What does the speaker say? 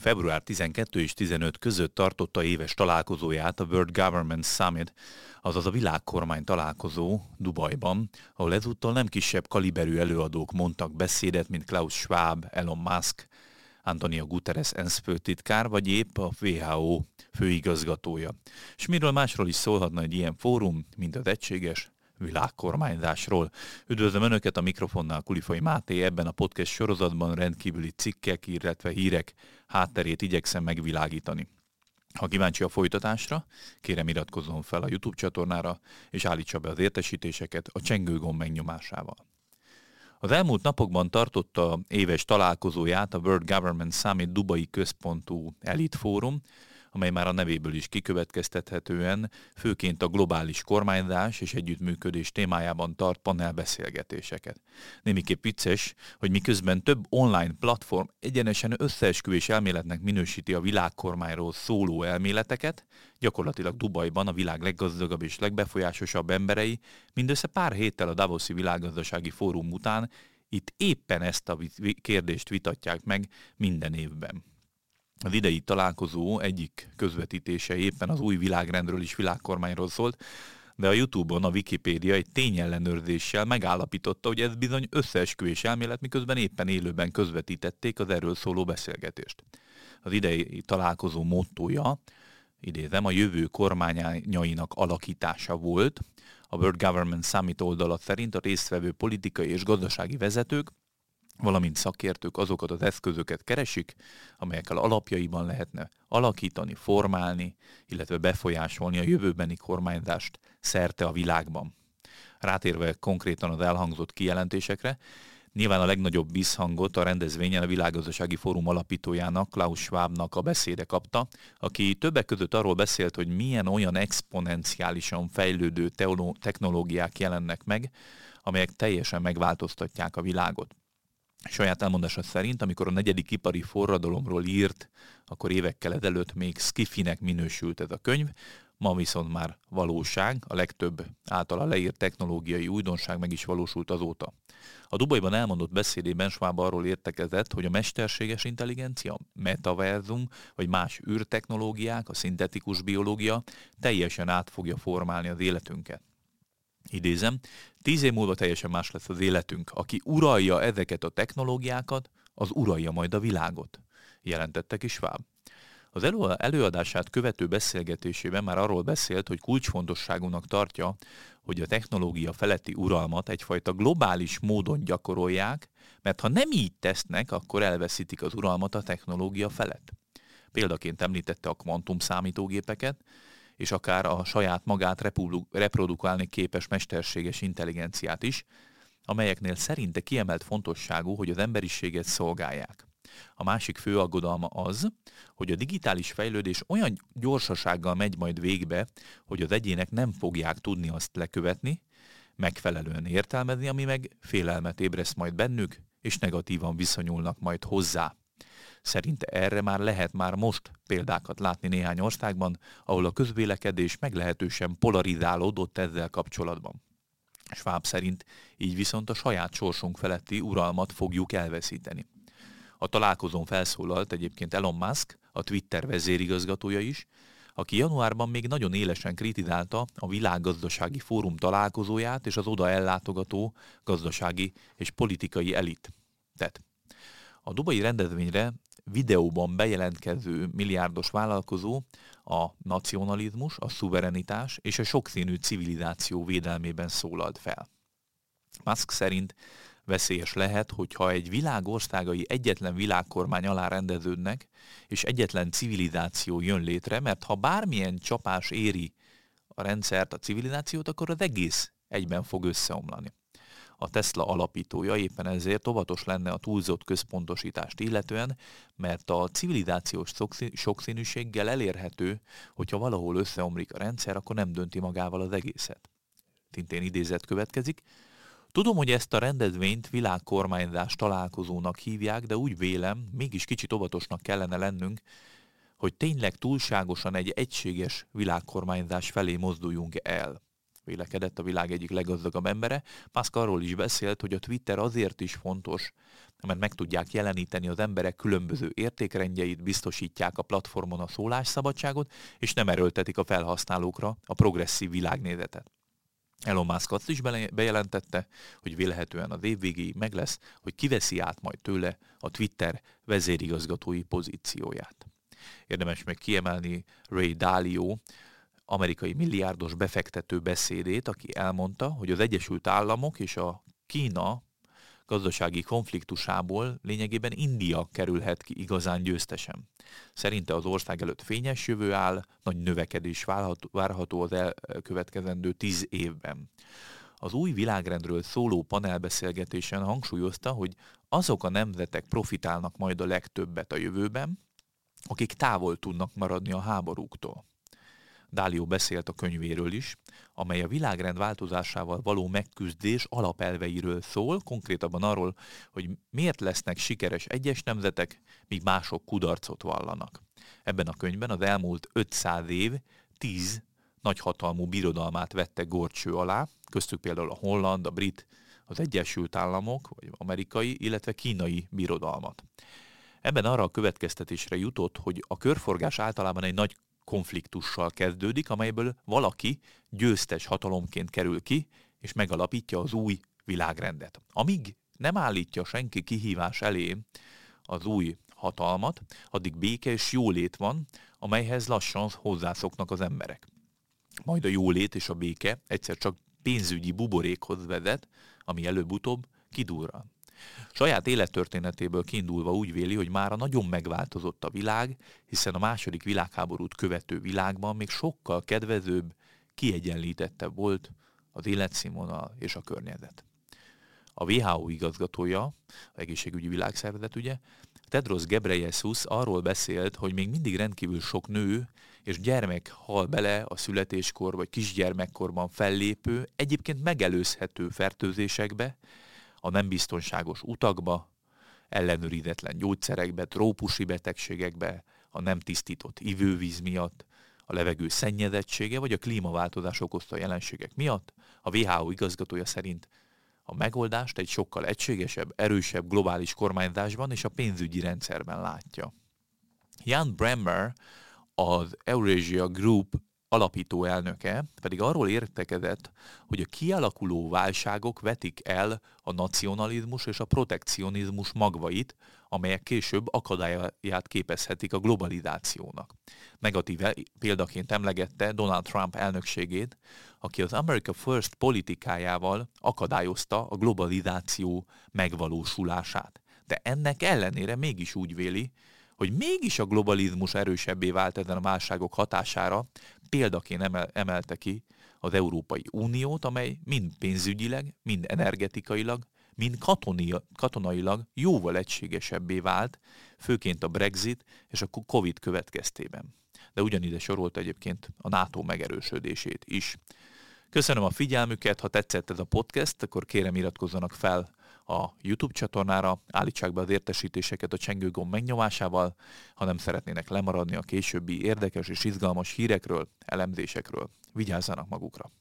február 12 és 15 között tartotta éves találkozóját a World Government Summit, azaz a világkormány találkozó Dubajban, ahol ezúttal nem kisebb kaliberű előadók mondtak beszédet, mint Klaus Schwab, Elon Musk, Antonio Guterres ENSZ főtitkár, vagy épp a WHO főigazgatója. És miről másról is szólhatna egy ilyen fórum, mint az egységes világkormányzásról. Üdvözlöm Önöket a mikrofonnál Kulifai Máté, ebben a podcast sorozatban rendkívüli cikkek, illetve hírek hátterét igyekszem megvilágítani. Ha kíváncsi a folytatásra, kérem iratkozzon fel a YouTube csatornára, és állítsa be az értesítéseket a csengőgomb megnyomásával. Az elmúlt napokban tartotta éves találkozóját a World Government Summit Dubai központú elit fórum, amely már a nevéből is kikövetkeztethetően főként a globális kormányzás és együttműködés témájában tart panelbeszélgetéseket. Némiképp vicces, hogy miközben több online platform egyenesen összeesküvés elméletnek minősíti a világkormányról szóló elméleteket, gyakorlatilag Dubajban a világ leggazdagabb és legbefolyásosabb emberei mindössze pár héttel a Davoszi Világgazdasági Fórum után itt éppen ezt a kérdést vitatják meg minden évben. Az idei találkozó egyik közvetítése éppen az új világrendről és világkormányról szólt, de a Youtube-on a Wikipédia egy tényellenőrzéssel megállapította, hogy ez bizony összeesküvés elmélet, miközben éppen élőben közvetítették az erről szóló beszélgetést. Az idei találkozó mottoja, idézem, a jövő kormányainak alakítása volt. A World Government Summit oldala szerint a résztvevő politikai és gazdasági vezetők valamint szakértők azokat az eszközöket keresik, amelyekkel alapjaiban lehetne alakítani, formálni, illetve befolyásolni a jövőbeni kormányzást szerte a világban. Rátérve konkrétan az elhangzott kijelentésekre, nyilván a legnagyobb visszhangot a rendezvényen a Világgazdasági Fórum alapítójának, Klaus Schwabnak a beszéde kapta, aki többek között arról beszélt, hogy milyen olyan exponenciálisan fejlődő technológiák jelennek meg, amelyek teljesen megváltoztatják a világot. Saját elmondása szerint, amikor a negyedik ipari forradalomról írt, akkor évekkel ezelőtt még skifinek minősült ez a könyv, ma viszont már valóság, a legtöbb általa leírt technológiai újdonság meg is valósult azóta. A Dubajban elmondott beszédében Schwab arról értekezett, hogy a mesterséges intelligencia, metaverzum vagy más űrtechnológiák, a szintetikus biológia teljesen át fogja formálni az életünket. Idézem, tíz év múlva teljesen más lesz az életünk. Aki uralja ezeket a technológiákat, az uralja majd a világot, jelentette ki Schwab. Az előadását követő beszélgetésében már arról beszélt, hogy kulcsfontosságúnak tartja, hogy a technológia feletti uralmat egyfajta globális módon gyakorolják, mert ha nem így tesznek, akkor elveszítik az uralmat a technológia felett. Példaként említette a kvantum számítógépeket, és akár a saját magát reprodukálni képes mesterséges intelligenciát is, amelyeknél szerinte kiemelt fontosságú, hogy az emberiséget szolgálják. A másik fő aggodalma az, hogy a digitális fejlődés olyan gyorsasággal megy majd végbe, hogy az egyének nem fogják tudni azt lekövetni, megfelelően értelmezni, ami meg félelmet ébreszt majd bennük, és negatívan viszonyulnak majd hozzá. Szerinte erre már lehet már most példákat látni néhány országban, ahol a közvélekedés meglehetősen polarizálódott ezzel kapcsolatban. Schwab szerint így viszont a saját sorsunk feletti uralmat fogjuk elveszíteni. A találkozón felszólalt egyébként Elon Musk, a Twitter vezérigazgatója is, aki januárban még nagyon élesen kritizálta a világgazdasági fórum találkozóját és az oda ellátogató gazdasági és politikai elit. Tehát a dubai rendezvényre videóban bejelentkező milliárdos vállalkozó a nacionalizmus, a szuverenitás és a sokszínű civilizáció védelmében szólalt fel. Musk szerint veszélyes lehet, hogyha egy világ országai egyetlen világkormány alá rendeződnek, és egyetlen civilizáció jön létre, mert ha bármilyen csapás éri a rendszert, a civilizációt, akkor az egész egyben fog összeomlani a Tesla alapítója éppen ezért óvatos lenne a túlzott központosítást illetően, mert a civilizációs sokszínűséggel elérhető, hogyha valahol összeomlik a rendszer, akkor nem dönti magával az egészet. Tintén idézet következik. Tudom, hogy ezt a rendezvényt világkormányzás találkozónak hívják, de úgy vélem, mégis kicsit óvatosnak kellene lennünk, hogy tényleg túlságosan egy egységes világkormányzás felé mozduljunk el vélekedett a világ egyik leggazdagabb embere. Musk arról is beszélt, hogy a Twitter azért is fontos, mert meg tudják jeleníteni az emberek különböző értékrendjeit, biztosítják a platformon a szólásszabadságot, és nem erőltetik a felhasználókra a progresszív világnézetet. Elon Musk azt is bejelentette, hogy vélhetően az év meg lesz, hogy kiveszi át majd tőle a Twitter vezérigazgatói pozícióját. Érdemes meg kiemelni Ray Dalio, amerikai milliárdos befektető beszédét, aki elmondta, hogy az Egyesült Államok és a Kína gazdasági konfliktusából lényegében India kerülhet ki igazán győztesen. Szerinte az ország előtt fényes jövő áll, nagy növekedés várható az elkövetkezendő tíz évben. Az új világrendről szóló panelbeszélgetésen hangsúlyozta, hogy azok a nemzetek profitálnak majd a legtöbbet a jövőben, akik távol tudnak maradni a háborúktól. Dálió beszélt a könyvéről is, amely a világrend változásával való megküzdés alapelveiről szól, konkrétabban arról, hogy miért lesznek sikeres egyes nemzetek, míg mások kudarcot vallanak. Ebben a könyvben az elmúlt 500 év 10 nagyhatalmú birodalmát vette gorcső alá, köztük például a holland, a brit, az Egyesült Államok, vagy amerikai, illetve kínai birodalmat. Ebben arra a következtetésre jutott, hogy a körforgás általában egy nagy konfliktussal kezdődik, amelyből valaki győztes hatalomként kerül ki, és megalapítja az új világrendet. Amíg nem állítja senki kihívás elé az új hatalmat, addig béke és jólét van, amelyhez lassan hozzászoknak az emberek. Majd a jólét és a béke egyszer csak pénzügyi buborékhoz vezet, ami előbb-utóbb kidurran. Saját élettörténetéből kiindulva úgy véli, hogy már nagyon megváltozott a világ, hiszen a második világháborút követő világban még sokkal kedvezőbb, kiegyenlítettebb volt az életszínvonal és a környezet. A WHO igazgatója, az egészségügyi világszervezet ugye, Tedros Gebreyesus arról beszélt, hogy még mindig rendkívül sok nő és gyermek hal bele a születéskor vagy kisgyermekkorban fellépő, egyébként megelőzhető fertőzésekbe, a nem biztonságos utakba, ellenőrizetlen gyógyszerekbe, trópusi betegségekbe, a nem tisztított ivővíz miatt, a levegő szennyezettsége vagy a klímaváltozás okozta jelenségek miatt, a WHO igazgatója szerint a megoldást egy sokkal egységesebb, erősebb globális kormányzásban és a pénzügyi rendszerben látja. Jan Bremmer, az Eurasia Group alapító elnöke pedig arról értekezett, hogy a kialakuló válságok vetik el a nacionalizmus és a protekcionizmus magvait, amelyek később akadályát képezhetik a globalizációnak. Negatíve példaként emlegette Donald Trump elnökségét, aki az America First politikájával akadályozta a globalizáció megvalósulását. De ennek ellenére mégis úgy véli, hogy mégis a globalizmus erősebbé vált ezen a válságok hatására, példaként emel, emelte ki az Európai Uniót, amely mind pénzügyileg, mind energetikailag, mind katoni, katonailag jóval egységesebbé vált, főként a Brexit és a Covid következtében. De ugyanide sorolt egyébként a NATO megerősödését is. Köszönöm a figyelmüket, ha tetszett ez a podcast, akkor kérem iratkozzanak fel a YouTube csatornára, állítsák be az értesítéseket a csengőgomb megnyomásával, ha nem szeretnének lemaradni a későbbi érdekes és izgalmas hírekről, elemzésekről. Vigyázzanak magukra!